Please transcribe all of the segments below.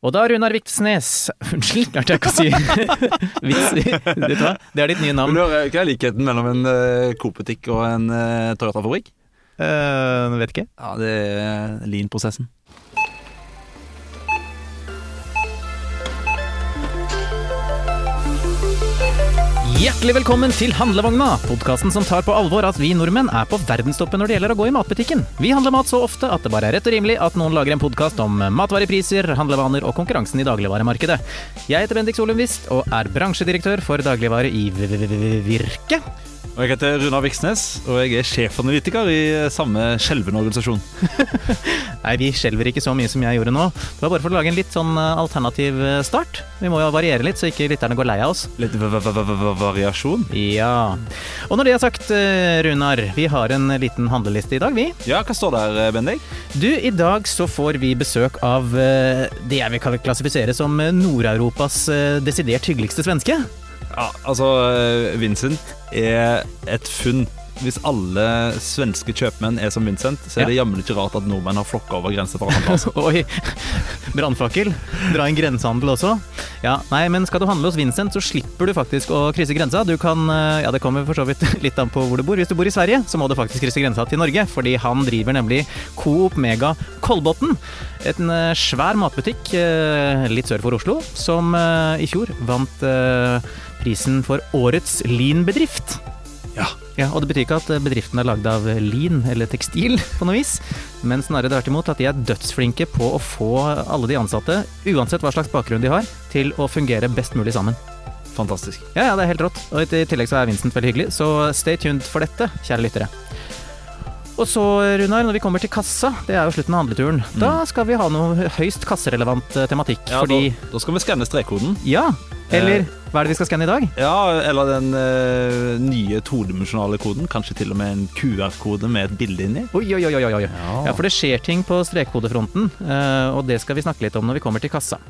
Og da Runar Viksnes Unnskyld, klarte jeg ikke å si vits. Vet du hva? Det er ditt nye navn. hva er likheten mellom en uh, Coop-butikk og en uh, Toyota-fabrikk? Uh, vet ikke. Ja, det er lean-prosessen. Hjertelig velkommen til Handlevogna, podkasten som tar på alvor at vi nordmenn er på verdenstoppen når det gjelder å gå i matbutikken. Vi handler mat så ofte at det bare er rett og rimelig at noen lager en podkast om matvarepriser, handlevaner og konkurransen i dagligvaremarkedet. Jeg heter Bendik Solum Wist og er bransjedirektør for dagligvare i Virke. Og Jeg heter Runar Viksnes, og jeg er sjefanalytiker i samme skjelvende organisasjon. Nei, vi skjelver ikke så mye som jeg gjorde nå. Det var bare for å lage en litt sånn eh, alternativ eh, start. Vi må jo variere litt, så ikke lytterne går lei av oss. Litt variasjon. Ja. Og når det er sagt, eh, Runar, vi har en liten handleliste i dag, vi. Ja, hva står der, Bendik? Du, i dag så får vi besøk av eh, det jeg vil klassifisere som eh, Nord-Europas eh, desidert hyggeligste svenske. Ja, altså, Vincent er et funn. Hvis alle svenske kjøpmenn er som Vincent, så er det jammen ikke rart at nordmenn har flokka over grensa for handle. Altså. Oi, brannfakkel. Dra inn grensehandel også. Ja, nei, men skal du handle hos Vincent, så slipper du faktisk å krysse grensa. Du kan, eh, ja det kommer for så vidt litt an på hvor du bor. Hvis du bor i Sverige, så må du faktisk krysse grensa til Norge, fordi han driver nemlig Coop Mega Kolbotn. En eh, svær matbutikk eh, litt sør for Oslo, som i fjor vant prisen for årets lean-bedrift. Ja. Ja, og Det betyr ikke at bedriften er lagd av lin eller tekstil, på noe vis, men snarere tvert imot at de er dødsflinke på å få alle de ansatte, uansett hva slags bakgrunn de har, til å fungere best mulig sammen. Fantastisk. Ja, ja, det er helt rått. Og i tillegg så er Vincent veldig hyggelig, så stay tuned for dette, kjære lyttere. Og så, Runar, når vi kommer til kassa, det er jo slutten av handleturen, da skal vi ha noe høyst kasserelevant eh, tematikk, Ja, fordi da, da skal vi skanne strekkoden. Ja, eller hva er det vi skal skanne i dag? Ja, eller den uh, nye todimensjonale koden. Kanskje til og med en QR-kode med et bilde inni. Oi, oi, oi, oi, oi. Ja, for det skjer ting på strekkodefronten, uh, og det skal vi snakke litt om når vi kommer til kassa.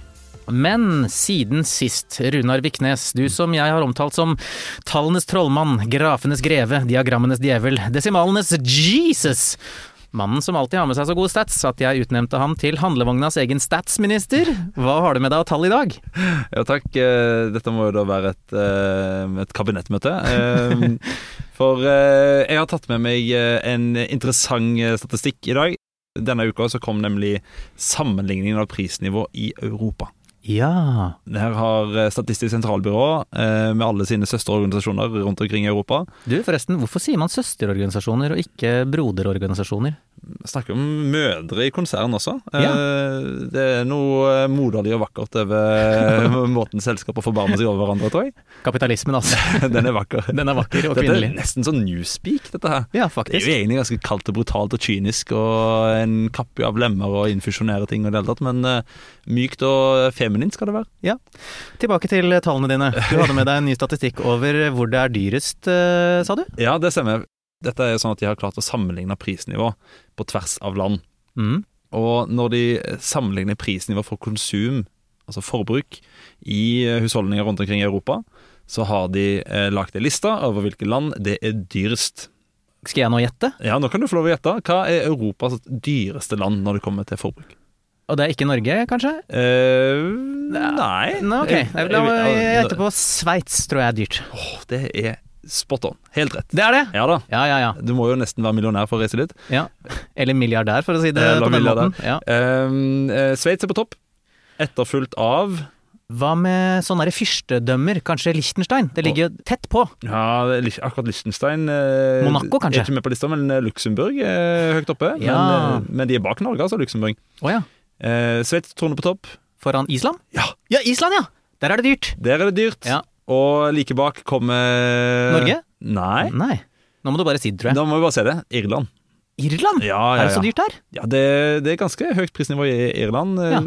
Men siden sist, Runar Viknes, du som jeg har omtalt som tallenes trollmann, grafenes greve, diagrammenes djevel, desimalenes Jesus. Mannen som alltid har med seg så gode stats at jeg utnevnte ham til handlevognas egen statsminister. Hva har du med deg av tall i dag? Ja, takk. Eh, Dette må jo da være et, eh, et kabinettmøte. Eh, For jeg har tatt med meg en interessant statistikk i dag. Denne uka så kom nemlig sammenligningen av prisnivå i Europa. Ja, Her har eh, Statistisk sentralbyrå eh, med alle sine søsterorganisasjoner rundt omkring i Europa du forresten, hvorfor sier man søsterorganisasjoner og ikke broderorganisasjoner? snakker om mødre i konsern også. Ja. Eh, Det er noe moderlig og vakkert over måten selskaper forbarmer seg over hverandre, tror jeg. Kapitalismen, altså. Den er vakker. Den er vakker og kvinnelig. Dette er nesten sånn newspeak, dette her. Ja, faktisk. Det er jo egentlig ganske kaldt og brutalt og kynisk, og en kapp av lemmer og infusjonere ting og det hele tatt, men mykt og feminint skal det være. Tilbake til tallene dine. Du hadde med deg en ny statistikk over hvor det er dyrest, eh, sa du? Ja, det stemmer. Dette er sånn at de har klart å sammenligne prisnivå på tvers av land. Mm. Og når de sammenligner prisnivå for konsum, altså forbruk, i husholdninger rundt omkring i Europa, så har de eh, lagt en liste over hvilke land det er dyrest. Skal jeg nå gjette? Ja, nå kan du få lov å gjette. Hva er Europas dyreste land når det kommer til forbruk? Og det er ikke Norge, kanskje? Uh, nei. Nå, ok. La meg gjette på Sveits, tror jeg er dyrt. Oh, det er spot on. Helt rett. Det er det! Ja da. Ja, ja, ja. Du må jo nesten være millionær for å reise dit. ja. Eller milliardær, for å si det Eller på den milliardær. måten. Ja. Eh, Sveits er på topp, etterfulgt av Hva med sånne fyrstedømmer? Kanskje Liechtenstein? Det ligger jo tett på. Ja, akkurat Liechtenstein eh, Monaco, kanskje? Er ikke med på lista, men eh, Luxembourg er høyt oppe. Ja. Men, eh, men de er bak Norge, altså, Luxembourg. Oh, ja. Eh, Sveits troner på topp. Foran Island? Ja. Ja, Island, ja! Der er det dyrt. Der er det dyrt. Ja. Og like bak kommer Norge? Nei. Nei. Nå må du bare si det, tror jeg. Da må vi bare se det. Irland. Irland? Ja, ja, Er det så dyrt der? Ja, det, det er ganske høyt prisnivå i Irland. Eh, Ja.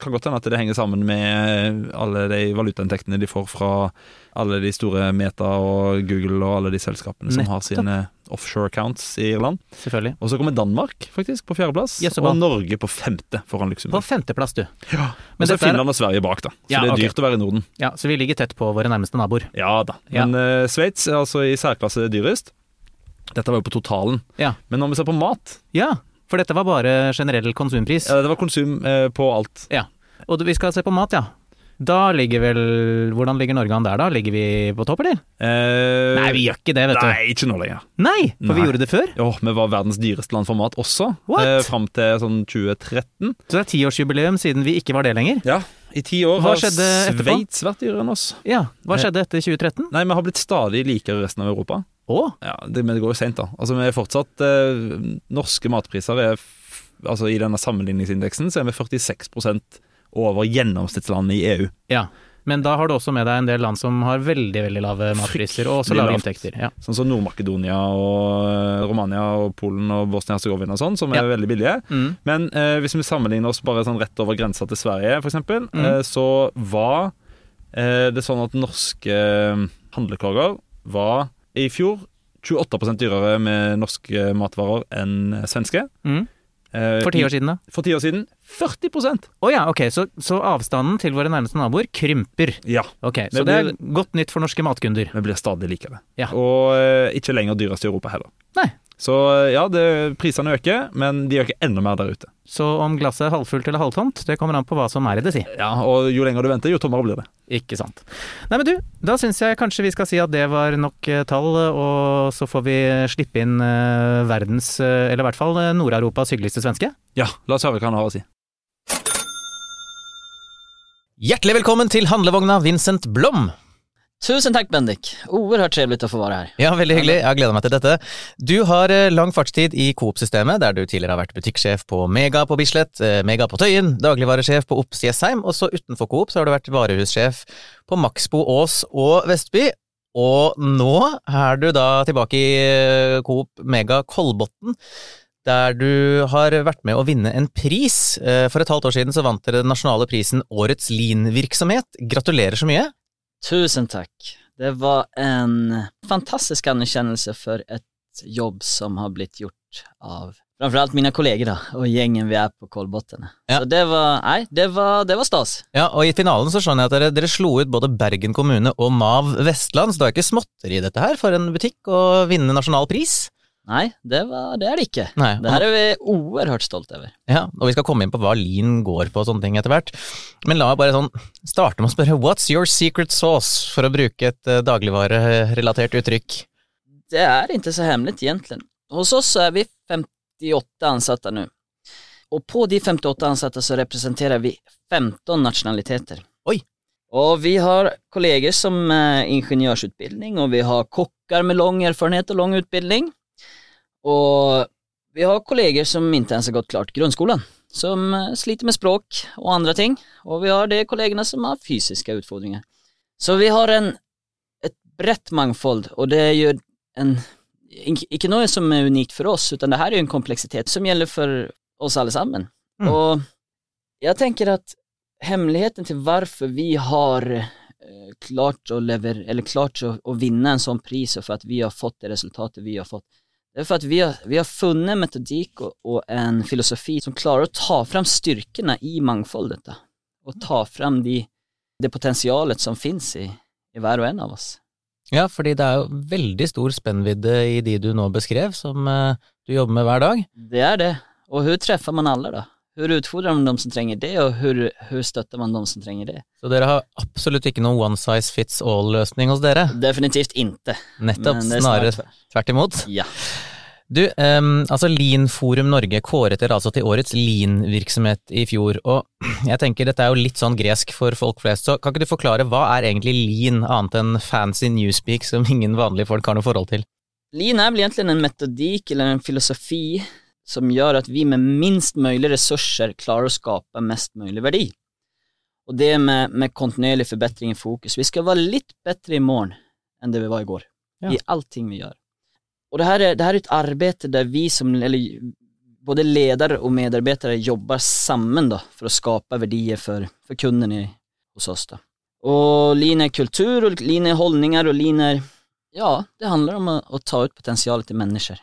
Kan godt hende at det henger sammen med alle de valutainntektene de får fra alle de store Meta og Google og alle de selskapene som har sine offshore accounts i Irland. Selvfølgelig. Og så kommer Danmark faktisk på fjerdeplass, Yes, og Norge på femte foran På Luxembourg. femteplass, du. Ja. Men Og så er Finland og Sverige bak, da. Så Ja, det er dyrt å være i Norden. Ja, Så vi ligger tett på våre nærmeste naboer. Ja da. Ja. Men eh, Sveits er altså i særklasse dyrest. Dette var jo på totalen. Ja. Men når vi ser på mat Ja, for dette var bare generell konsumpris. ja, Det var konsum eh, på alt. Ja. Og vi skal se på mat, ja. Da ligger vel Hvordan ligger Norge an der, da? Ligger vi på topp, eller? Eh, Nei, vi gjør ikke det, vet du. Nei, ikke nå lenger. Nei, for vi gjorde det før. Åh, vi var verdens dyreste land for mat også, What? eh, fram til sånn 2013. Så det er tiårsjubileum siden vi ikke var det lenger. Ja, i ti år Hva har? Sveits vært dyrere enn oss. Ja, Hva Eh. skjedde etter 2013? Nei, vi har blitt stadig likere resten av Europa. Å, Ja, det, Men det går jo seint, da. Altså, vi er fortsatt eh, Norske matpriser er Altså, i denne sammenligningsindeksen så er vi 46% over gjennomsnittslandet i EU. ja. Men da har du også med deg en del land som har veldig veldig lave matpriser, og også lave inntekter. Ja. Sånn som Nord-Makedonia og eh, Romania og Polen og Bosnia-Hercegovina og sånn, som er Ja. veldig billige. Mm. Men eh, hvis vi sammenligner oss bare sånn rett over grensa til Sverige, f.eks., Mm. eh, så var eh, det sånn at norske eh, handlekorger var i fjor 28% dyrere med norske matvarer enn svenske. Mm. Eh, For ti år siden, da? For ti år siden 40% Å ja, ok, så, så avstanden til våre nærmeste naboer krymper. Ja. Ok, Så Det det er godt nytt for norske matkunder. Vi blir stadig likere. Ja. Og eh, ikke lenger dyrest i Europa heller. Nei. Så eh, ja, det, prisene øker, men de øker enda mer der ute. Så om glasset er halvfullt eller halvtomt, det kommer an på hva som er i det, si. Ja, Og jo lenger du venter, jo tommere blir det. Ikke sant. Nei, men du, da syns jeg kanskje vi skal si at det var nok eh, tall, og så får vi slippe inn eh, verdens, eh, eller i hvert fall eh, Nord-Europas hyggeligste svenske. Ja, la oss høre hva han har å si. Hjertelig velkommen til handlevogna Vincent Blom. Tusen takk, Bendik, Oerhørt trevligt å få være her. Ja, veldig hyggelig. Jeg gleda meg til dette. Du har eh, lang fartstid i Coop-systemet, der du tidligere har vært butikksjef på Mega på Bislett, eh, Mega på Tøyen, dagligvaresjef på Ops Jessheim, og så utenfor Coop så har du vært varehussjef på Maxbo Ås og Vestby. Og nå er du da tilbake i eh, Coop Mega Kolbotn, der du har vært med å vinne en pris. For et halvt år siden så vant dere den nasjonale prisen Årets Lean-virksomhet. Gratulerer så mye. Tusen takk. Det var en fantastisk anerkjennelse for et jobb som har blitt gjort av framförallt mine kolleger da, og gjengen vi er på Kolbotn. Ja. Så det var, nei, det var, det var stas. Ja, og i finalen så skjønner jeg at dere, dere slo ut både Bergen kommune og Mav Vestland, så det er ikke småtteri dette her for en butikk å vinne nasjonal pris. Nej, det, var, det er det ikke. Nei, Det her er vi oerhørt stolt over. ja, og vi skal komme inn på hva lean går på og sånne ting etter hvert. Men la meg bare sånn starte med å spørre what's your secret sauce, for å bruke et uh, dagligvarerelatert uttrykk? Det er ikke så hemmelig, egentlig. Hos oss er vi 58 ansatte nå. Og på de 58 ansatte så representerer vi 15 nasjonaliteter. Oi! Og vi har kolleger som eh, ingenjörsutbildning og vi har kokker med lang erfarenhet og lang utbildning. Och vi har kolleger som inte ens har gått klart grunnskolen, som eh, sliter med språk og andre ting. Og vi har de kollegene som har fysiske utfordringer. Så vi har en, et brett mangfold og det er jo en, ikke ikke noe som er unikt for oss, utan det her er jo en kompleksitet som gjelder for oss alle sammen. Mm. Og jeg tenker at hemmeligheten til hvorfor vi har eh, klart å lever, eller klart å, å vinne en sånn pris, og for at vi har fått det resultatet vi har fått, det er for at vi har, vi har funnet metodikk og, og en filosofi som klarer å ta fram styrkene i mangfoldet, da. og ta fram de, det potensialet som finnes i, i hver og en av oss. Ja, fordi det er jo veldig stor spennvidde i de du nå beskrev, som eh, du jobber med hver dag. Det er det. Og hvordan treffer man alle, då? Hur utfordrer man de som trenger det, og hvordan støtter man de som trenger det? Så dere har absolutt ikke noen one size fits all-løsning hos dere. Definitivt ikke. Nettopp, er snarere tvert imot. Ja. Du, um, altså Lean Forum Norge kåret dere altså til årets Lean-virksomhet i fjor, og jeg tenker dette er jo litt sånn gresk for folk flest, så kan ikke du forklare hva er egentlig Lean, annet enn fancy newspeak som ingen vanlige folk har noe forhold til? Lean er vel egentlig en metodikk eller en filosofi som gjør at vi med minst mulig ressurser klarer å skape mest mulig verdi. Og det med, med kontinuerlig forbedring i fokus. Vi skal være litt bedre i morgen enn det vi var i går, Ja. i allting vi gjør. Og det her er, det her er et arbeid der vi som, eller både ledere og medarbeidere jobber sammen da, for å skape verdier for, for kundene i- hos oss. Da. Og lean er kultur, og lean er holdninger, og lean er Ja, det handler om å, å ta ut potensialet til mennesker,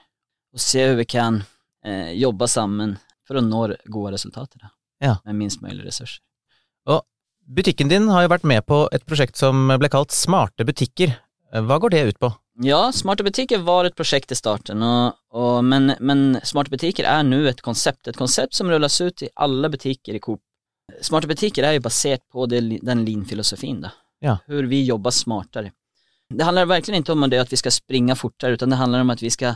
og se hvordan vi kan eh, jobbe sammen for å nå gode resultater da, Ja. med minst mulig ressurser. Butikken din har jo vært med på et prosjekt som ble kalt Smarte butikker. Hva går det ut på? Ja, Smarte butikker var et prosjekt i starten, og, og, men, men Smarte butikker er nå et konsept, et konsept som rulles ut i alle butikker i Coop Smarte butikker er jo basert på det, den Lean-filosofien, da. Ja. Hur vi jobber smartere. Det handler virkelig ikke om det at vi skal springe fortere, utan det handler om at vi ska,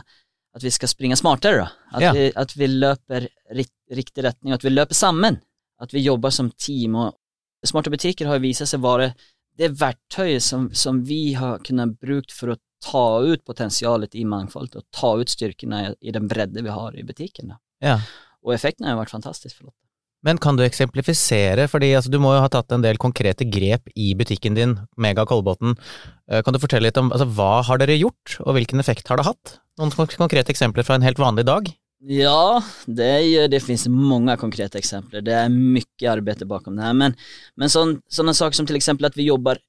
att vi skal springe smartere. Da. At, Ja. vi, at vi løper rikt, riktig retning, at vi løper sammen. At vi jobber som team Og smarta butikker har vist seg å være det verktøyet som, som vi har kunnet brukt for å ta ut potentialet i mångfald og ta ut styrkene i, den bredden vi har i butikerna. Ja. Og effekten har vært fantastisk for Lotta. Men kan du eksemplifisere, fordi altså, du må jo ha tatt en del konkrete grep i butikken din, Mega Kolbotn. Eh, Kan du fortelle litt om altså, hva har dere gjort, og hvilken effekt har det hatt? Noen konkrete eksempler fra en helt vanlig dag? Ja, det, det finnes mange konkrete eksempler. Det er mye arbeid bakom det her. Men, men sånn, sådana saker som til eksempel at vi jobber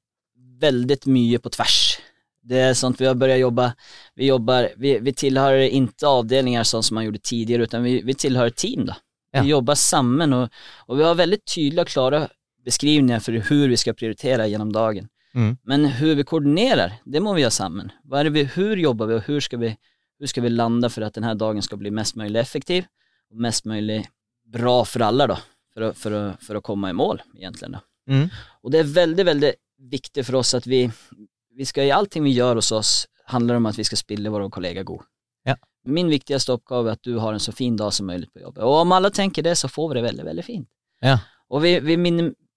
veldig mye på tvers. Det är sånt vi har börjat jobba, vi jobbar, vi, vi tillhör inte avdelningar sånn som man gjorde tidligere, utan vi, vi tillhör team då. Ja. Vi jobber sammen, og och vi har veldig tydelige og klare beskrivninger for hvordan vi skal prioritere gjennom dagen. Mm. Men hvordan vi koordinerer, det må vi gjøre sammen. Hvordan jobber vi, og hvordan skal och hur vi, hur for vi denne dagen skal bli mest mulig effektiv og mest mulig bra for alle, da, for, å, for, å, for å komme i mål egentlig. Mm. Og det er veldig, veldig viktig for oss at vi, vi skal i allting vi gjør hos oss handler om at vi skal spille våre kollegaer god. Min viktigste oppgave er at du har en så fin dag som mulig på jobbet. Og om alle tenker det så får vi det veldig, veldig fint. Ja. Og vi, vi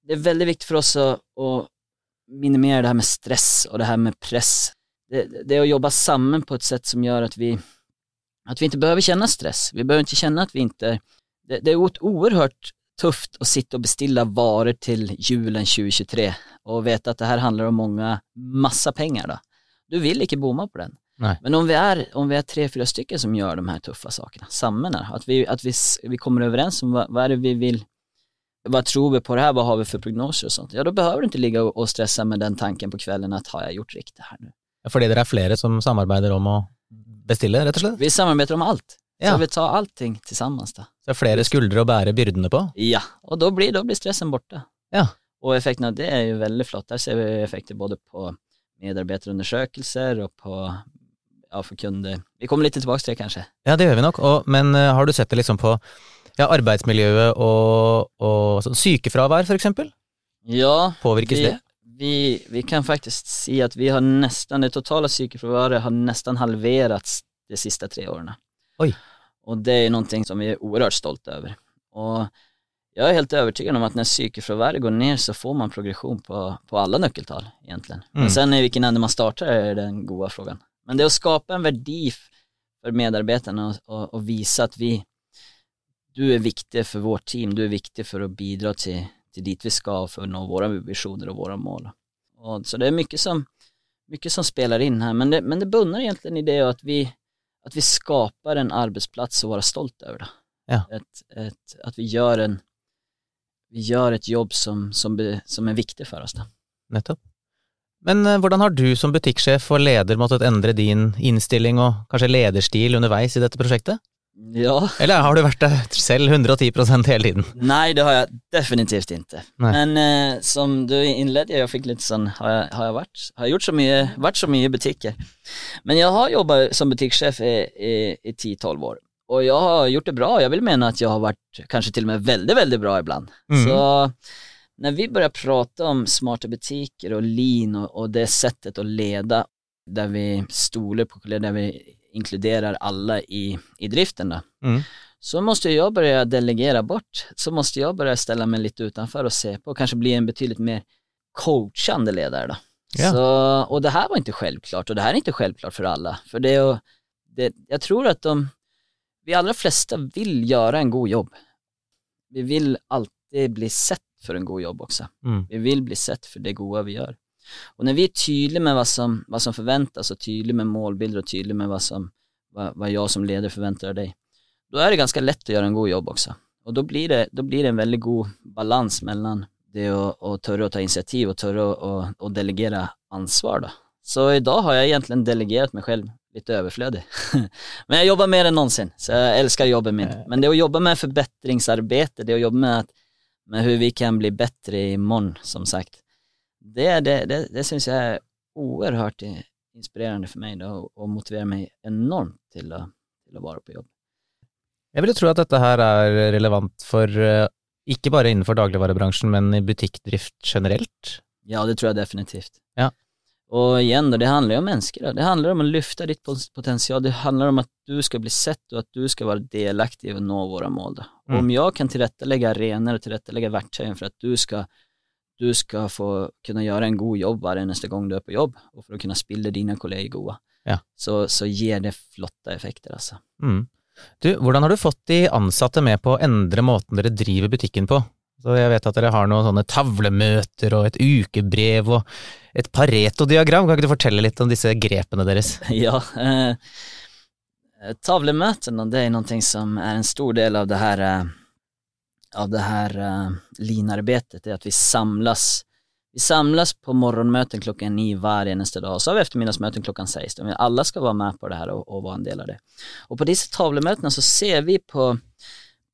det er veldig viktig for oss å, å, minimere det her med stress og det her med press. Det, det å jobbe sammen på et sett som gjør at vi, at vi ikke behøver kjenne stress. Vi behøver ikke kjenne at vi ikke det, det jo et oerhört tøft å sitte og bestille varer til julen 2023 og vite at det her handler om mange, masse penger. da. Du vil ikke bomme på den. Nej. Men om vi är, om vi är tre, fyra stycken som gör de här tuffa sakerna, samman att vi, att vi, vi kommer överens om vad, vad är det vi vill, vad tror vi på det här, vad har vi för prognoser och sånt, ja då behöver du inte ligga och, och stressa med den tanken på kvällen att har jag gjort riktigt här nu. Fordi dere er flere som samarbeider om å bestille, rett og slett? Vi samarbetar om allt, Ja. så vi tar allting tillsammans då. Så det er flere skuldre å bære byrdene på? Ja, och då blir, då blir stressen borta. Ja. Och effekten av det är ju väldigt flott. Där ser vi effekter både på medarbetarundersökelser och på, ja, för kunder. Vi kommer litt tilbake til det kanskje. Ja, det gjør vi nok. Og, men uh, har du sett det liksom på ja, arbeidsmiljøet og, og sånn sykefravær, for eksempel? Ja, Påvirkes vi, det? vi, vi kan faktisk si at vi har nesten, det totale sykefraværet har nesten halverats de siste tre årene. Oi. Og det er noe som vi er uhørt stolte over. Og jeg er helt overbevist om at når sykefraværet går ned, så får man progresjon på, på alla nyckeltal egentligen. Mm. Men sen i hvilken ende man starter, er den gode frågan. Men det å skape en verdi for medarbeiderne og, og, og, vise at vi, du er viktig for vårt team, du er viktig for å bidra til, til dit vi skal for å nå våre visioner og våre mål. Og, så det er mye som, mye som spiller inn her, men det, men det bunner egentlig i det at vi, at vi skapar en arbeidsplass å være stolt over. Ja. Et, et, at vi gjør, en, vi gjør et jobb som, som, som er viktig for oss. Da. Nettopp. Men eh, hvordan har du som butikksjef og leder måttet endre din innstilling og kanskje lederstil underveis i dette prosjektet? Ja, Eller har du vært det selv 110 hele tiden? Nei, det har jeg definitivt ikke. Nei. Men uh, som du innledet, jeg fikk litt sånn har jeg, har jeg vært? har jeg gjort så mye, vært så mye i butikker? Men jeg har jobbet som butikksjef i, ti-tolv 10-12 år. og jeg har gjort det bra, Jeg vil mene at jeg har vært kanskje til og med veldig, veldig bra ibland. Mm. Så när vi börjar prata om smarta butiker och lean och, och det sättet att leda, där vi stoler på där vi inkluderar alla i, i driften då, Mm. så måste jag börja delegera bort. Så måste jag börja ställa mig lite utanför och se på och kanske bli en betydligt mer coachande ledare då. Yeah. Så, och det här var inte självklart och det här är inte självklart för alla. För det, det jag tror att de, vi allra flesta vill göra en god jobb. Vi vill alltid bli sett för en god jobb også. Mm. Vi vil bli sett for det gode vi gjør. Og når vi er tydelige med hva som, hva som forventes, og tydelige med målbilder og tydelige med hva, som, hva, hva jeg som leder forventer av deg, da er det ganske lett å gjøre en god jobb også. Og da blir det, da blir det en veldig god balans mellom det å, å, tørre å ta initiativ og tørre å, å, å delegera ansvar da. Så dag har jeg egentlig delegert meg selv litt overflødig. Men jeg jobber mer enn noensinne, så jeg elsker jobben min. Men det å jobbe jobba med forbedringsarbeid, det å jobbe med, att, med hur vi kan bli bättre imorgon, som sagt. Det, det, det, det syns jeg er oerhört inspirerende for meg da, og motiverer meg enormt til å, til å være på jobb. Jeg vil jo tro at dette her er relevant for eh, Ikke bare innenfor dagligvarebransjen, men i butikkdrift generelt? Ja, det tror jeg definitivt. Ja. Og igjen, det handler jo om mennesker. Det handler om å lyfte ditt potensial. Det handler om at du skal bli sett, og at du skal være delaktig i å nå våre mål. Mm. om jeg kan tilrettelegge arenaer og tilrettelegge verktøy for at du skal, du skal få kunne gjøre en god jobb hver eneste gang du er på jobb, og for å kunne spille dine kolleger gode, Ja. så, så gir det flotte effekter, altså. Mm. Du, hvordan har du fått de ansatte med på å endre måten dere driver butikken på? Så jeg vet at dere har noen sånne tavlemøter og et ukebrev og et Pareto-diagram. Kan ikke du fortelle litt om disse grepene deres? Ja, eh, tavlemøtene det er noe som er en stor del av det här, eh, av det her uh, linarbetet, det är att vi samles. vi samles på morgonmöten klokken ni hver eneste dag, og så har vi eftermiddagsmöten klockan sex. Men Alla ska vara med på det her og, og være en del av det. Og på disse tavlemøtene så ser vi på,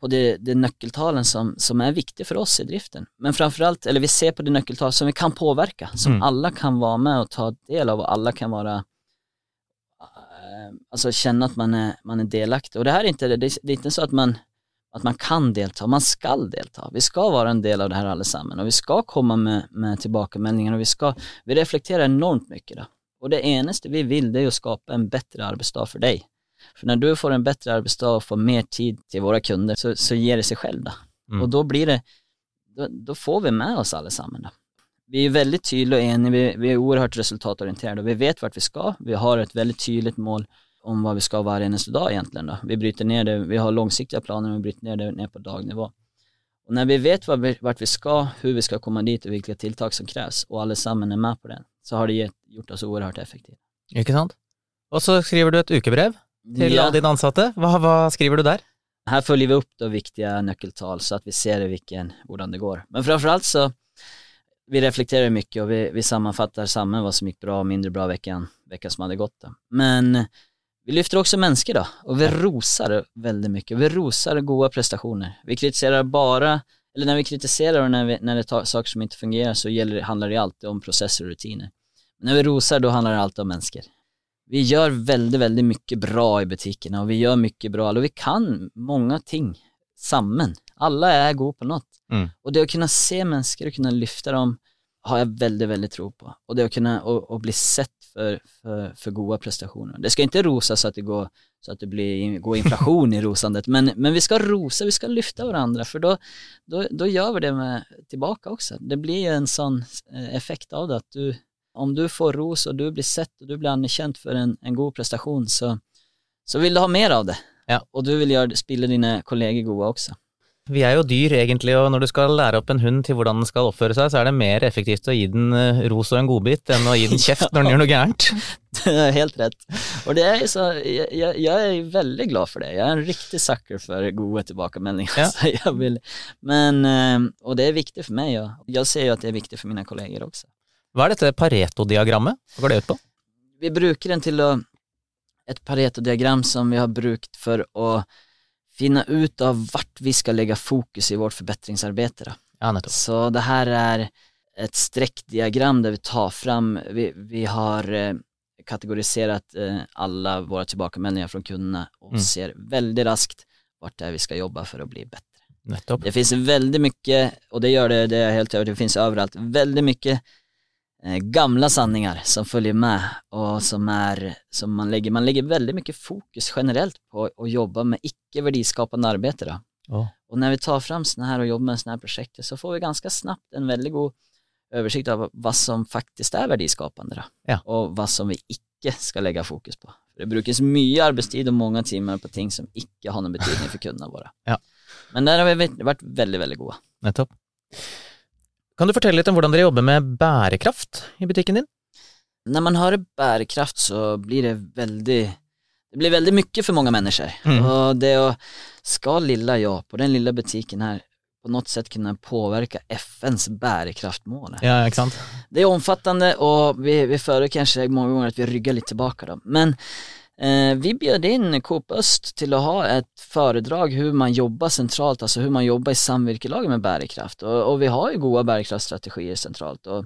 på de, de nøkkeltallene som, som er viktige for oss i driften. Men framfor alt, eller vi ser på de nøkkeltallene som vi kan påverka, som Mm. alle kan være med og ta del av og alle kan være Altså kjenne at man er, man er delaktig. Og det her er ikke det, det er ikke så at man, at man kan delta, man skal delta. Vi skal være en del av det her alle sammen, og vi skal komme med, med tilbakemeldinger, og vi skal vi reflekterer enormt mye, da. Og det eneste vi vil, det er å skape en bedre arbeidsdag for dig. För när du får en bättre arbetsdag och får mer tid till våra kunder så, så ger det sig själv då. Mm. Och då blir det, då, då får vi med oss allesammans då. Vi är väldigt tydliga och eniga, vi, vi är oerhört resultatorienterade och vi vet vart vi ska. Vi har ett väldigt tydligt mål om vad vi ska varje eneste dag egentligen då. Vi bryter ner det, vi har långsiktiga planer men vi bryter ner det ner på dagnivå. Och när vi vet vart vi, skal ska, hur vi ska komma dit och vilka tiltak som krävs och allesammans är med på det, så har det gjort oss oerhört effektiva. Ikke sant? Og så skriver du et ukebrev til Ja. dine ansatte. Hva, hva skriver du der? Her følger vi opp viktige nyckeltal så at vi ser hvilken, hvordan det går. Men framfor alt så, vi reflekterer mye, og vi, vi sammenfatter sammen hva som gikk bra og mindre bra veckan, veckan som hadde gått Da. Men vi lyfter også mennesker da, og vi rosar veldig mye. Vi rosar gode prestasjoner. Vi kritiserer bare eller når vi kritiserer og når, vi, når det er saker som ikke fungerer, så gjelder, det- det alltid om prosesser og rutiner. Men når vi rosar da handler det alltid om mennesker. Vi gjør veldig, veldig mye bra i butikkene, og vi gjør mye bra, og vi kan mange ting sammen. Alle er gode på noe. Mm. Og det å kunne se mennesker og kunne løfte dem, har jeg veldig, veldig tro på. Og det å kunne å, å bli sett for, for, for gode prestasjoner. Det skal ikke rosas så at det går, så at det blir, går inflasjon i rosandet, men, men vi skal rose, vi skal lyfte hverandre, for da, gjør vi det med tilbake også. Det blir en sånn eh, effekt av det, at du, om du får ros og du blir sett og du blir anerkjent for en, en god prestasjon, så, så vil du ha mer av det. Ja. Og du vil gjøre, spille dine kolleger gode også. Vi er jo dyr egentlig, og når du skal lære opp en hund til hvordan den skal oppføre seg, så er det mer effektivt å gi den eh, ros og en godbit enn å gi den kjeft når den gjør noe gærent. Det er helt rett. Og det er så, jeg, jeg, er veldig glad for det. Jeg er en riktig sucker for gode tilbakemeldinger. Ja. Jeg vil, men, eh, og det er viktig for meg, og jeg ser jo at det er viktig for mine kolleger også. Hva er dette Pareto-diagrammet? Hva går det ut på? Vi bruker den til å et Pareto-diagram som vi har brukt for å finne ut av hvert vi skal legge fokus i vårt forbedringsarbeid. Ja. Så det her er et strekkdiagram der vi tar fram, vi, vi har eh, kategorisert eh, alle våre tilbakemeldinger fra kundene og Mm. ser veldig raskt vart det er vi skal jobbe for å bli bedre. nettopp. Det finnes veldig mye, og det gjør det, det er helt övertygad det finnes overalt, veldig mycket eh, gamla sanningar som följer med och som är, som man lägger, man lägger väldigt mycket fokus generellt på att jobba med icke verdiskapande arbete då. Å, Och när vi tar fram sådana här och jobbar med sådana här projekt så får vi ganska snabbt en väldigt god översikt av vad som faktiskt är verdiskapande då. Ja. Och vad som vi icke ska lägga fokus på. För det brukes mye arbetstid och många timmar på ting som icke har någon betydning för kunderna våra. Ja. Men der har vi vært veldig, veldig gode. nettopp. Kan du fortelle litt om hvordan dere jobber med bærekraft i butikken din? Når man har bærekraft så blir det veldig det blir veldig mye for mange mennesker. Mm. Og det å skal lilla jeg på den lilla butikken her på noe sett kunne påvirke FNs bærekraftmål. Ja, ikke sant? Det er omfattende, og vi, vi føler kanskje mange ganger at vi rygger litt tilbake. Da. Men eh, vi bjöd in Coop Öst till att ha ett föredrag hur man jobbar centralt, alltså hur man jobbar i samvirkelaget med bærekraft. Och, och vi har ju goda bærekraftstrategier centralt och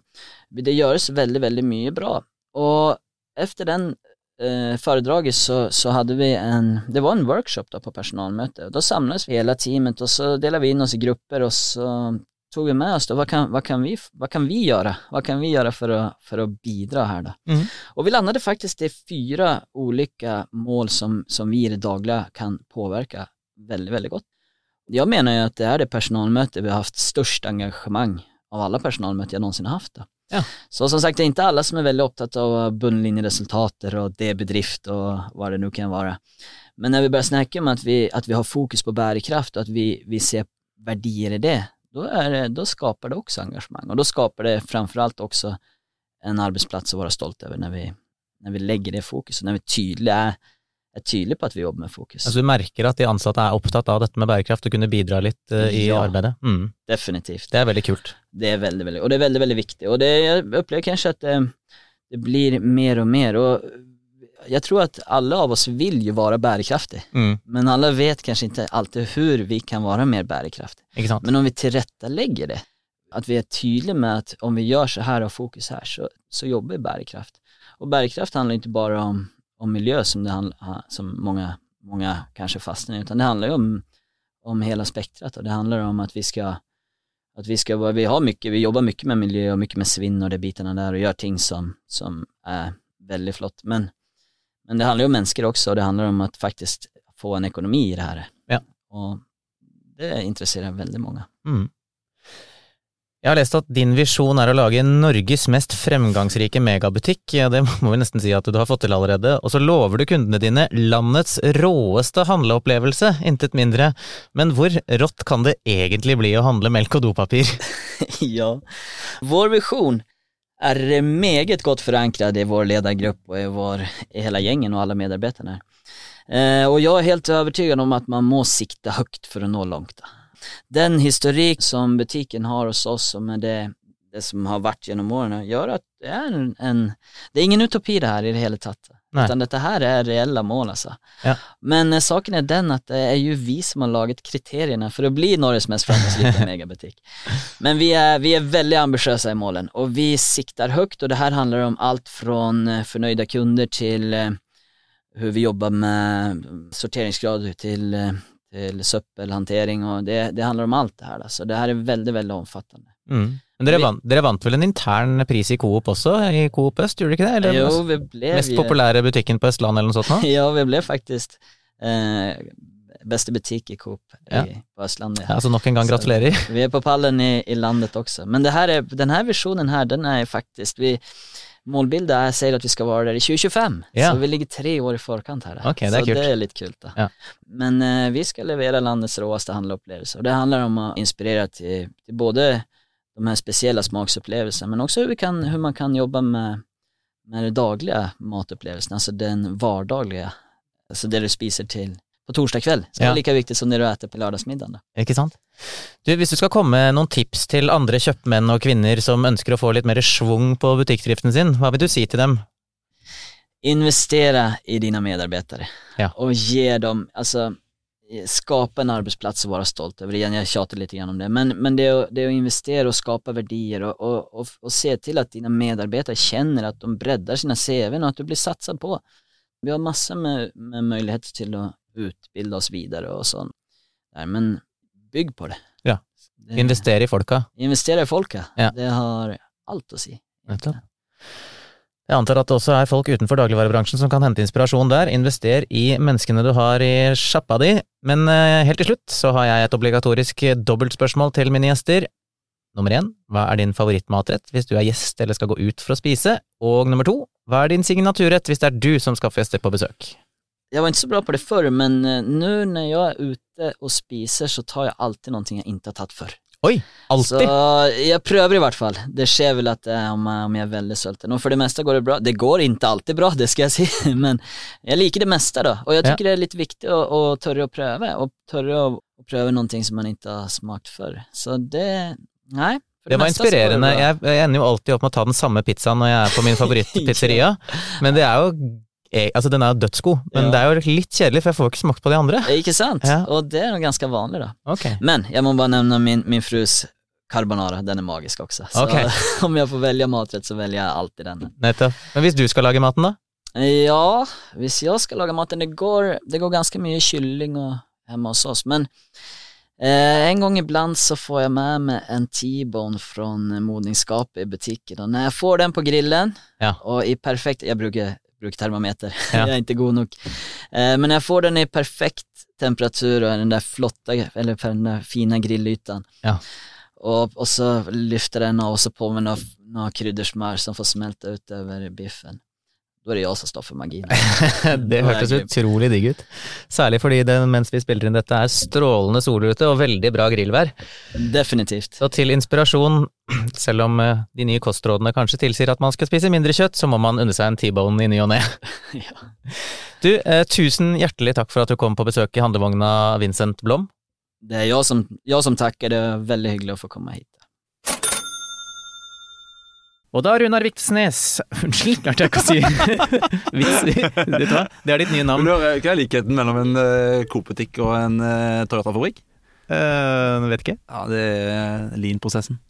det görs väldigt, väldigt mycket bra. Och efter den eh, föredraget så, så hade vi en, det var en workshop då på personalmöte. Då samlades vi hela teamet och så delade vi in oss i grupper och så tog vi med oss då, vad kan, vad kan, vi, vad kan vi göra? Vad kan vi göra för att, för att bidra här då? Mm. Och vi landade faktiskt i fyra olika mål som, som vi i det dagliga kan påverka väldigt, väldigt gott. Jag menar ju att det är det personalmöte vi har haft störst engagemang av alla personalmöten jag någonsin har haft. Då. Ja. Så som sagt, det är inte alla som är väldigt upptagna av bunnlinjeresultater och det-bedrift och vad det nu kan vara. Men när vi börjar snacka om att vi, att vi har fokus på bärkraft och att vi, vi ser värdier i det, då, är det, då skapar det också engagemang och då skapar det framförallt också en arbetsplats att vara stolt över när vi, när vi lägger det fokuset, när vi är, är tydliga på att vi jobbar med fokus. Altså, du merker at de ansatte er opptatt av dette med bærekraft og kunne bidra litt uh, i Ja. arbeidet. Mm. Definitivt. Det er veldig kult. Det är väldigt, väldigt, och det är väldigt, väldigt viktigt. Och det, jag upplever kanske att det, det blir mer och mer. Och jag tror att alla av oss vill ju vara bærekraftige Mm. men alla vet kanske inte alltid hur vi kan vara mer bärkraftiga. Ikke? Men om vi tillrättalägger det, att vi är tydliga med att om vi gör så här och fokus här så, så jobbar vi bärkraft. Och bärkraft handlar inte bara om, om miljö som, det handlar, som många, många kanske fastnar i, utan det handlar ju om, om hela spektrat och det handlar om att vi ska att vi ska vi har mycket, vi jobbar mycket med miljö och mycket med svinn och de bitarna där och gör ting som, som är väldigt flott. Men, men det handler jo om mennesker også, og det handler om å faktisk få en ekonomi i det her. Ja. Og det interesserer veldig mange. Mm. Jeg har lest at din visjon er å lage Norges mest fremgangsrike megabutikk. Ja, det må vi nesten si at du har fått til allerede. Og så lover du kundene dine landets råeste handleopplevelse, intet mindre. Men hvor rått kan det egentlig bli å handle melk og dopapir? ja. Vår vision är meget godt förankrad i vår ledargrupp og i, vår, i hele gjengen og alle medarbetarna. Eh, og jeg er helt övertygad om at man må sikta høyt for å nå langt. Den historik som butiken har hos oss och med det, det som har vært gjennom årene, gjør at det er en, en det er ingen utopi det her i det hele tatt. Nej. Utan dette her är reella mål alltså. Ja. Men eh, saken är den att det är ju vi som har lagat kriterierna för att bli Norges mest framgångsrika megabutik. Men vi är, vi är väldigt ambitiösa i målen och vi siktar högt och det här handlar om allt från fornøyde förnöjda kunder till eh, hur vi jobbar med sorteringsgrad till, eh, till söppelhantering och det, det handlar om allt det här. Så det här är väldigt, väldigt omfattande. Mm. Men dere vant, dere vant vel en intern pris i Coop også, i Coop Øst, gjorde dere ikke det? Eller Jo, vi ble, mest vi, populære butikken på Østlandet eller noe sånt nå? Ja, vi ble faktisk eh, beste butikk i Coop Ja. i, på Østlandet. Ja, så nok en gang Så- gratulerer. Vi er på pallen i, i landet også. Men det här är, den här visionen här, den er faktisk vi, Målbildet er, sier at vi skal være der i 2025. Ja. Så vi ligger tre år i forkant her. Okay, det så kult. det er litt kult. da. Ja. Men eh, vi skal levere landets råeste handleopplevelse, og det handler om å inspirere til, til både de här speciella smaksupplevelserna men också hur, kan, hur man kan jobba med, med det dagliga matupplevelsen, alltså den vardagliga, alltså det du spiser till på torsdag kväll. som Ja. vara lika viktigt som det du äter på lördagsmiddagen. Då. Ikke sant? Du, hvis du skal komme med noen tips til andre kjøpmenn og kvinner som ønsker å få litt mer schwung på butikkdriften sin, hva vil du si til dem? investera i dina medarbetare Ja. och ge dem, alltså skapa en arbetsplats och vara stolt över. Igen, jag tjatar lite grann om det, men, men det, är, att- det är att investera och skapa värdier och, och, och, och se till att dina medarbetare känner att de breddar sina CVn och att du blir satsad på. Vi har massor med, med möjligheter till att utbilda oss vidare och sånt. Där, men bygg på det. Ja. Investere i folka. Investere i folka. Ja. Det har alt å si. Nettopp. Jeg antar at det også er folk utenfor dagligvarebransjen som kan hente inspirasjon der. Invester i menneskene du har i sjappa di. Men eh, helt til slutt så har jeg et obligatorisk dobbeltspørsmål til mine gjester. Nummer én, hva er din favorittmatrett hvis du er gjest eller skal gå ut for å spise? Og nummer to, hva er din signaturrett hvis det er du som skal få gjester på besøk? Jeg var ikke så bra på det før, men nå når jeg er ute og spiser så tar jeg alltid noe jeg ikke har tatt förr. Oi, alltid! Så jeg prøver i hvert fall. Det skjer vel at eh, om, jag- om jeg er veldig sulten. Og for det meste går det bra. Det går ikke alltid bra, det skal jeg si, men jeg liker det meste, da. Og jeg syns tycker det er litt viktig å, å tørre å prøve, og tørre å, och pröva någonting som man ikke har smakt før. Så det, Nei, det, Det var inspirerende. Jeg jeg ender jo alltid opp med å ta den samme pizzaen når jeg er på min favorittpizzeria, men det er jo eh, Altså, den er jo dødsgod, men Ja. det er jo litt kjedelig, for jeg får ikke smakt på de andre. Ikke sant. Ja. Og det er noe ganske vanlig da Ok. Men jeg må bare nevne min, min frus carbonara, den er magisk også. Så okay. om jeg får velge matrett, så velger jeg alltid den. Nettopp. Men hvis du skal lage maten, da? Ja, hvis jeg skal lage maten Det går, det går ganske mye kylling og, hjemme hos oss, men eh, en gang iblant så får jeg med meg en T-bone fra modningsskapet i butikken, og når jeg får den på grillen, Ja. og i perfekt Jeg bruker, bruker termometer, Ja. jeg er ikke god nok, eh, men jeg får den i perfekt temperatur og den der flotte, eller den der fine grillytan, Ja. og, og så lyfter den av, og så på med noe, noe kryddersmør som får smelte utover biffen. Da er det jeg som står for magien. Det hørtes utrolig digg ut. Særlig fordi det, mens vi spiller inn dette er strålende sol ute og veldig bra grillvær. Definitivt. Så til inspirasjon, selv om eh, de nye kostrådene kanskje tilsier at man skal spise mindre kjøtt, så må man unne seg en T-bone i ny og ne. ja. Du, eh, tusen hjertelig takk for at du kom på besøk i handlevogna, Vincent Blom. Det er jeg som, jeg som takker, det er veldig hyggelig å få komme hit. Og da Runar Viktsnes Unnskyld, klarte jeg ikke å si Vet du hva, det er ditt nye navn. Hva er likheten mellom en uh, Coop-butikk og en uh, Toyota-fabrikk? Uh, vet ikke. Ja, det er lean-prosessen.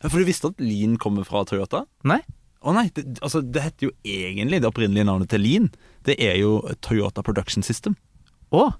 Ja, For du visste at lean kommer fra Toyota? Nei. Å nei, det, altså det heter jo egentlig det opprinnelige navnet til lean. Det er jo Toyota Production System. Å,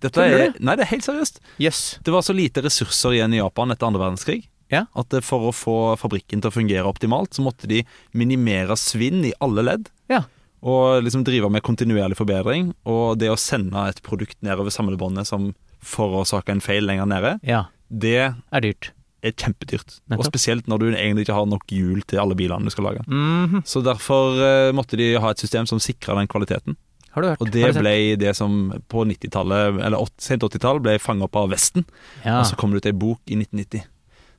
Dette Tuller er, nei, det er helt seriøst. Yes. Det var så lite ressurser igjen i Japan etter andre verdenskrig Ja. at for å få fabrikken til å fungere optimalt, så måtte de minimere svinn i alle ledd. Ja. Og liksom drive med kontinuerlig forbedring. Og det å sende et produkt nedover samlebåndet som forårsaker en feil lenger nede, Ja, det er dyrt. er kjempedyrt. Nettopp. Og spesielt når du egentlig ikke har nok hjul til alle bilene du skal lage. Mhm. Så derfor eh, måtte de ha et system som sikra den kvaliteten. Har du hørt? Og det ble det som på 90-tallet, eller sent 80-tall, ble fanga opp av Vesten. ja. Og så kom det ut ei bok i 1990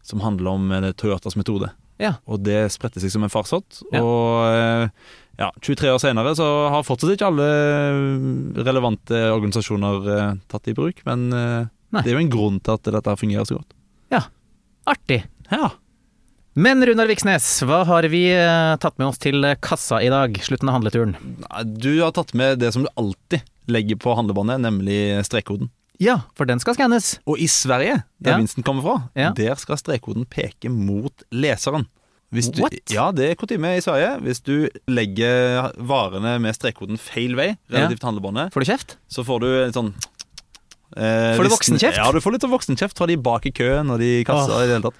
som handler om eh, Toyotas metode. Ja. Og det spredte seg som en farsott. Ja. Og eh, ja, 23 år senere så har fortsatt ikke alle eh, relevante organisasjoner tatt det i bruk, men Nei. det er jo en grunn til at dette fungerer så godt. Ja. Artig. Ja. Men Runar Viksnes, hva har vi tatt med oss til kassa i dag? Slutten av handleturen. Du har tatt med det som du alltid legger på handlebåndet, nemlig strekkoden. Ja, for den skal skannes. Og i Sverige, der Ja. vinsten kommer fra, Ja. der skal strekkoden peke mot leseren. Hvis du, What? Ja, det er kutyme i Sverige. Hvis du legger varene med strekkoden feil vei relativt til handlebåndet, Får du kjeft? så får du litt sånn eh, Får du voksenkjeft? Ja, du får litt sånn voksenkjeft fra de bak i køen og de i kassa Oh. i det hele tatt.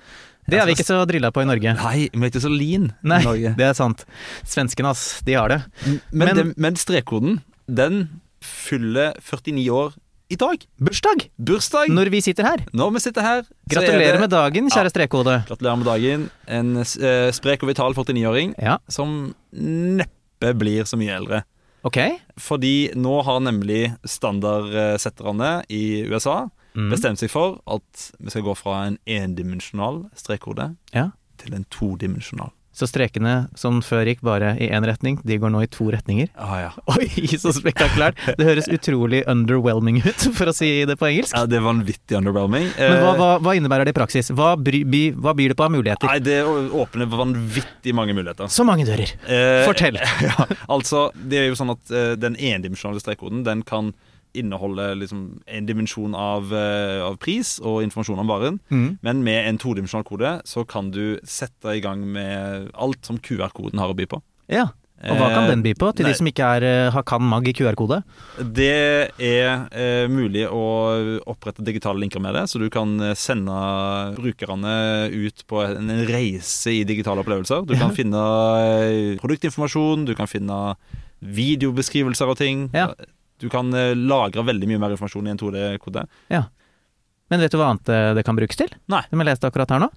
Det er vi ikke så drilla på i Norge. Nei, vi er ikke så lean Nei, i Norge. det er sant. Svenskene, ass, de har det. Men, Men- men strekkoden, den fyller 49 år i dag. Bursdag! Bursdag! Når vi sitter her. Når vi sitter her, er Gratulerer det- med dagen, kjære Ja. strekkode. Gratulerer med dagen. En uh, sprek og vital 49-åring Ja, som neppe blir så mye eldre. ok. Fordi nå har nemlig standardsetterne i USA Mm. bestemt seg for at vi skal gå fra en endimensjonal strekkode Ja. til en todimensjonal. Så strekene som før gikk bare i én retning, de går nå i to retninger. Ah, ja. Oi, så spektakulært! Det høres utrolig underwhelming ut, for å si det på engelsk. ja, det er vanvittig underwhelming. Men hva, Eh, hva, hva innebærer det i praksis? Hva, bry, by, hva byr det på av muligheter? Nei, det åpner vanvittig mange muligheter. Så mange dører. Eh, Fortell. ja, altså, det er jo sånn at eh, den endimensjonale strekkoden den kan inneholde liksom en dimensjon av, eh, av pris og informasjon om varen. Mm. Men med en todimensjonal kode så kan du sette i gang med alt som QR-koden har å by på. Ja. Og hva kan Eh, den by på, til nei. de som ikke er, eh, har kan mag i QR-kode? Det er eh, mulig å opprette digitale linker med det, så du kan sende brukerne ut på en, en reise i digitale opplevelser. Du kan Ja. finne produktinformasjon, du kan finne videobeskrivelser og ting. Ja. Du kan eh, lagre veldig mye mer informasjon i en 2D-kode. Ja. Men vet du hva annet eh, det kan brukes til? Nei. Som jeg leste akkurat her nå?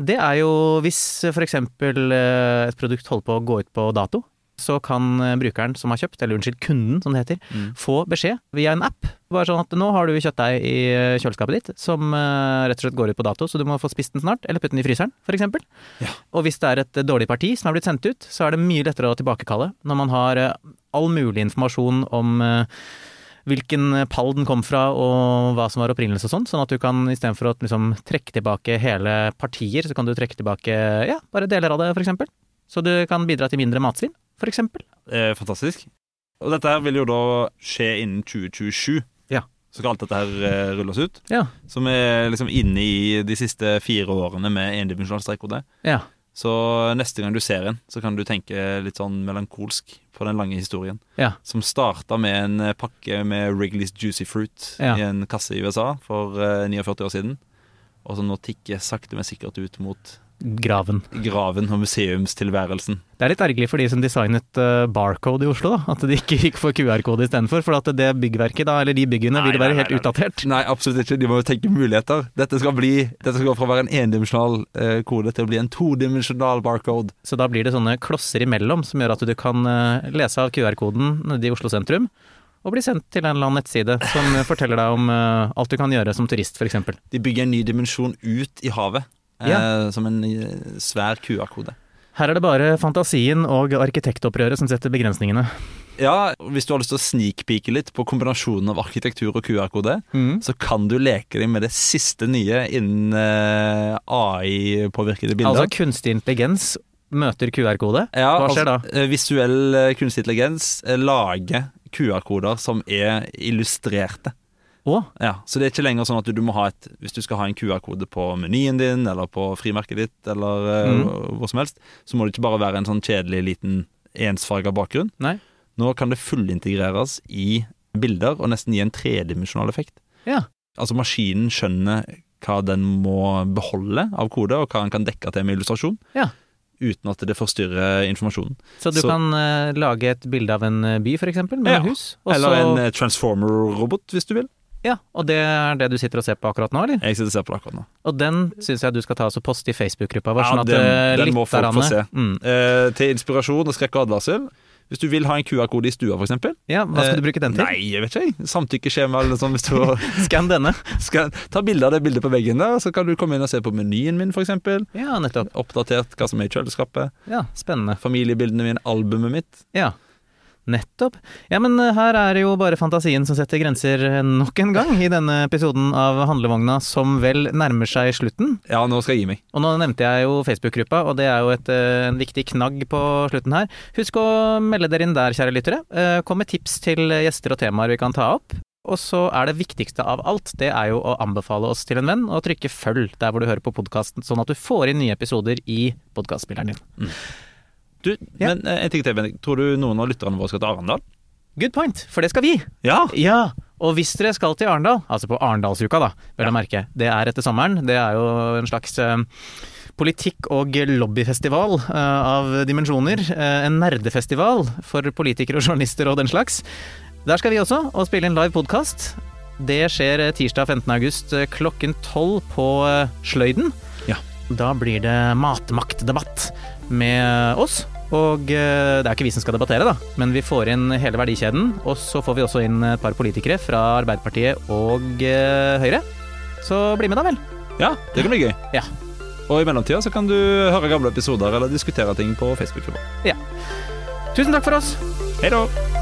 Det er jo hvis f.eks. et produkt holder på å gå ut på dato, så kan eh, brukeren som har kjøpt, eller unnskyld, kunden som det heter, Mm. få beskjed via en app. Bare sånn at nå har du kjøttdeig i eh, kjøleskapet ditt som eh, rett og slett går ut på dato, så du må få spist den snart, eller putte den i fryseren, f.eks. Ja. Og hvis det er et dårlig parti som er blitt sendt ut, så er det mye lettere å tilbakekalle når man har eh, all mulig informasjon om eh, hvilken pall den kom fra og hva som var opprinnelse og sånn, sånn at du kan istedenfor å liksom trekke tilbake hele partier, så kan du trekke tilbake ja, bare deler av det, eksempel. Så du kan bidra til mindre matsvinn, eksempel. Eh, fantastisk. Og dette her vil jo da skje innen 2027. Ja. Så skal alt dette her eh, rulles ut. Ja. Vi er liksom inne i de siste fire årene med endimensjonal strekkode. Ja. Så neste gang du ser en, så kan du tenke litt sånn melankolsk på den lange historien. Ja. Som starta med en eh, pakke med Wrigley's Juicy Fruit Ja. i en kasse i USA for eh, 49 år siden. Og som nå tikker sakte, men sikkert ut mot Graven. graven og museumstilværelsen. Det er litt ergerlig for de som designet eh, Barcode i Oslo, da. At de ikke gikk for QR-kode istedenfor. For at det byggverket, da, eller de byggene, vil være nei, helt nei, utdatert. Nei, absolutt ikke. De må jo tenke muligheter. Dette skal bli Dette skal gå fra å være en endimensjonal eh, kode til å bli en todimensjonal barcode. Så da blir det sånne klosser imellom som gjør at du kan eh, lese av QR-koden nede i Oslo sentrum. Og bli sendt til en eller annen nettside som forteller deg om uh, alt du kan gjøre som turist, f.eks. De bygger en ny dimensjon ut i havet. Eh, Som en eh, svær QR-kode. Her er det bare fantasien og arkitektopprøret som setter begrensningene. Ja, Hvis du har lyst til å sneakpeake litt på kombinasjonen av arkitektur og QR-kode, så kan du leke deg med det siste nye innen eh, AI-påvirkede bilder. Altså kunstig intelligens møter QR-kode. ja, hva skjer altså, eh, Visuell kunstig intelligens lager QR-koder som er illustrerte. Å, Ja, Så det er ikke lenger sånn at du, du må ha et Hvis du skal ha en QR-kode på menyen din, eller på frimerket ditt, eller eh, Mm. hvor som helst, så må det ikke bare være en sånn kjedelig liten ensfarga bakgrunn. Nei. Nå kan det fullintegreres i bilder og nesten gi en tredimensjonal effekt. Ja. Altså maskinen skjønner hva den må beholde av kode, og hva den kan dekke til med illustrasjon. Ja. Uten at det forstyrrer informasjonen. Så du Så- kan uh, lage et bilde av en eh, by, f.eks., med Ja. hus. og Eller en transformer-robot, hvis du vil. Ja, og det er det du sitter og ser på akkurat nå, eller? Jeg sitter og ser på det akkurat nå. Og den syns jeg du skal ta og poste i Facebook-gruppa vår, Ja, sånn at den- eh, den må folk få se. Mm. Eh, til inspirasjon og skrekk og advarsel. Hvis du vil ha en QR-kode i stua, f.eks. Ja, hva skal du bruke den til? Nei, jeg vet ikke. Samtykkeskjema eller sånt. Hvis du Skann denne. skal ta bilde av det bildet på veggen der, så kan du komme inn og se på menyen min, f.eks. Ja, nettopp. Oppdatert hva som er i kjøleskapet. Ja, spennende. Familiebildene mine, albumet mitt. Ja. Nettopp. Ja, men eh, her er det jo bare fantasien som setter grenser nok en gang i denne episoden av Handlevogna som vel nærmer seg slutten. Ja, nå skal jeg gi meg. Og nå nevnte jeg jo Facebook-gruppa, og det er jo et, eh, en viktig knagg på slutten her. Husk å melde dere inn der, kjære lyttere. Eh, Kom med tips til gjester og temaer vi kan ta opp. Og så er det viktigste av alt, det er jo å anbefale oss til en venn, og trykke følg der hvor du hører på podkasten, sånn at du får inn nye episoder i podkastspilleren din. Du, Ja. men eh, en ting til, Bendik. Tror du noen av lytterne våre skal til Arendal? Good point, for det skal vi! Ja! Ja, og hvis dere skal til Arendal, altså på Arendalsuka da, vel å merke, det er etter sommeren, det er jo en slags eh, politikk- og lobbyfestival eh, av dimensjoner, en nerdefestival for politikere og journalister og den slags. Der skal vi også, og spille en live podkast. Det skjer tirsdag 15. august eh, klokken 12 på Sløyden. Ja. Da blir det matmaktdebatt med oss. Og eh, det er ikke vi som skal debattere, da, men vi får inn hele verdikjeden. Og så får vi også inn et par politikere fra Arbeiderpartiet og eh, Høyre. Så bli med, da vel. Ja, det kan bli gøy. Ja. Og i mellomtida så kan du høre gamle episoder eller diskutere ting på Facebook-klubben. Tusen takk for oss. Hei da!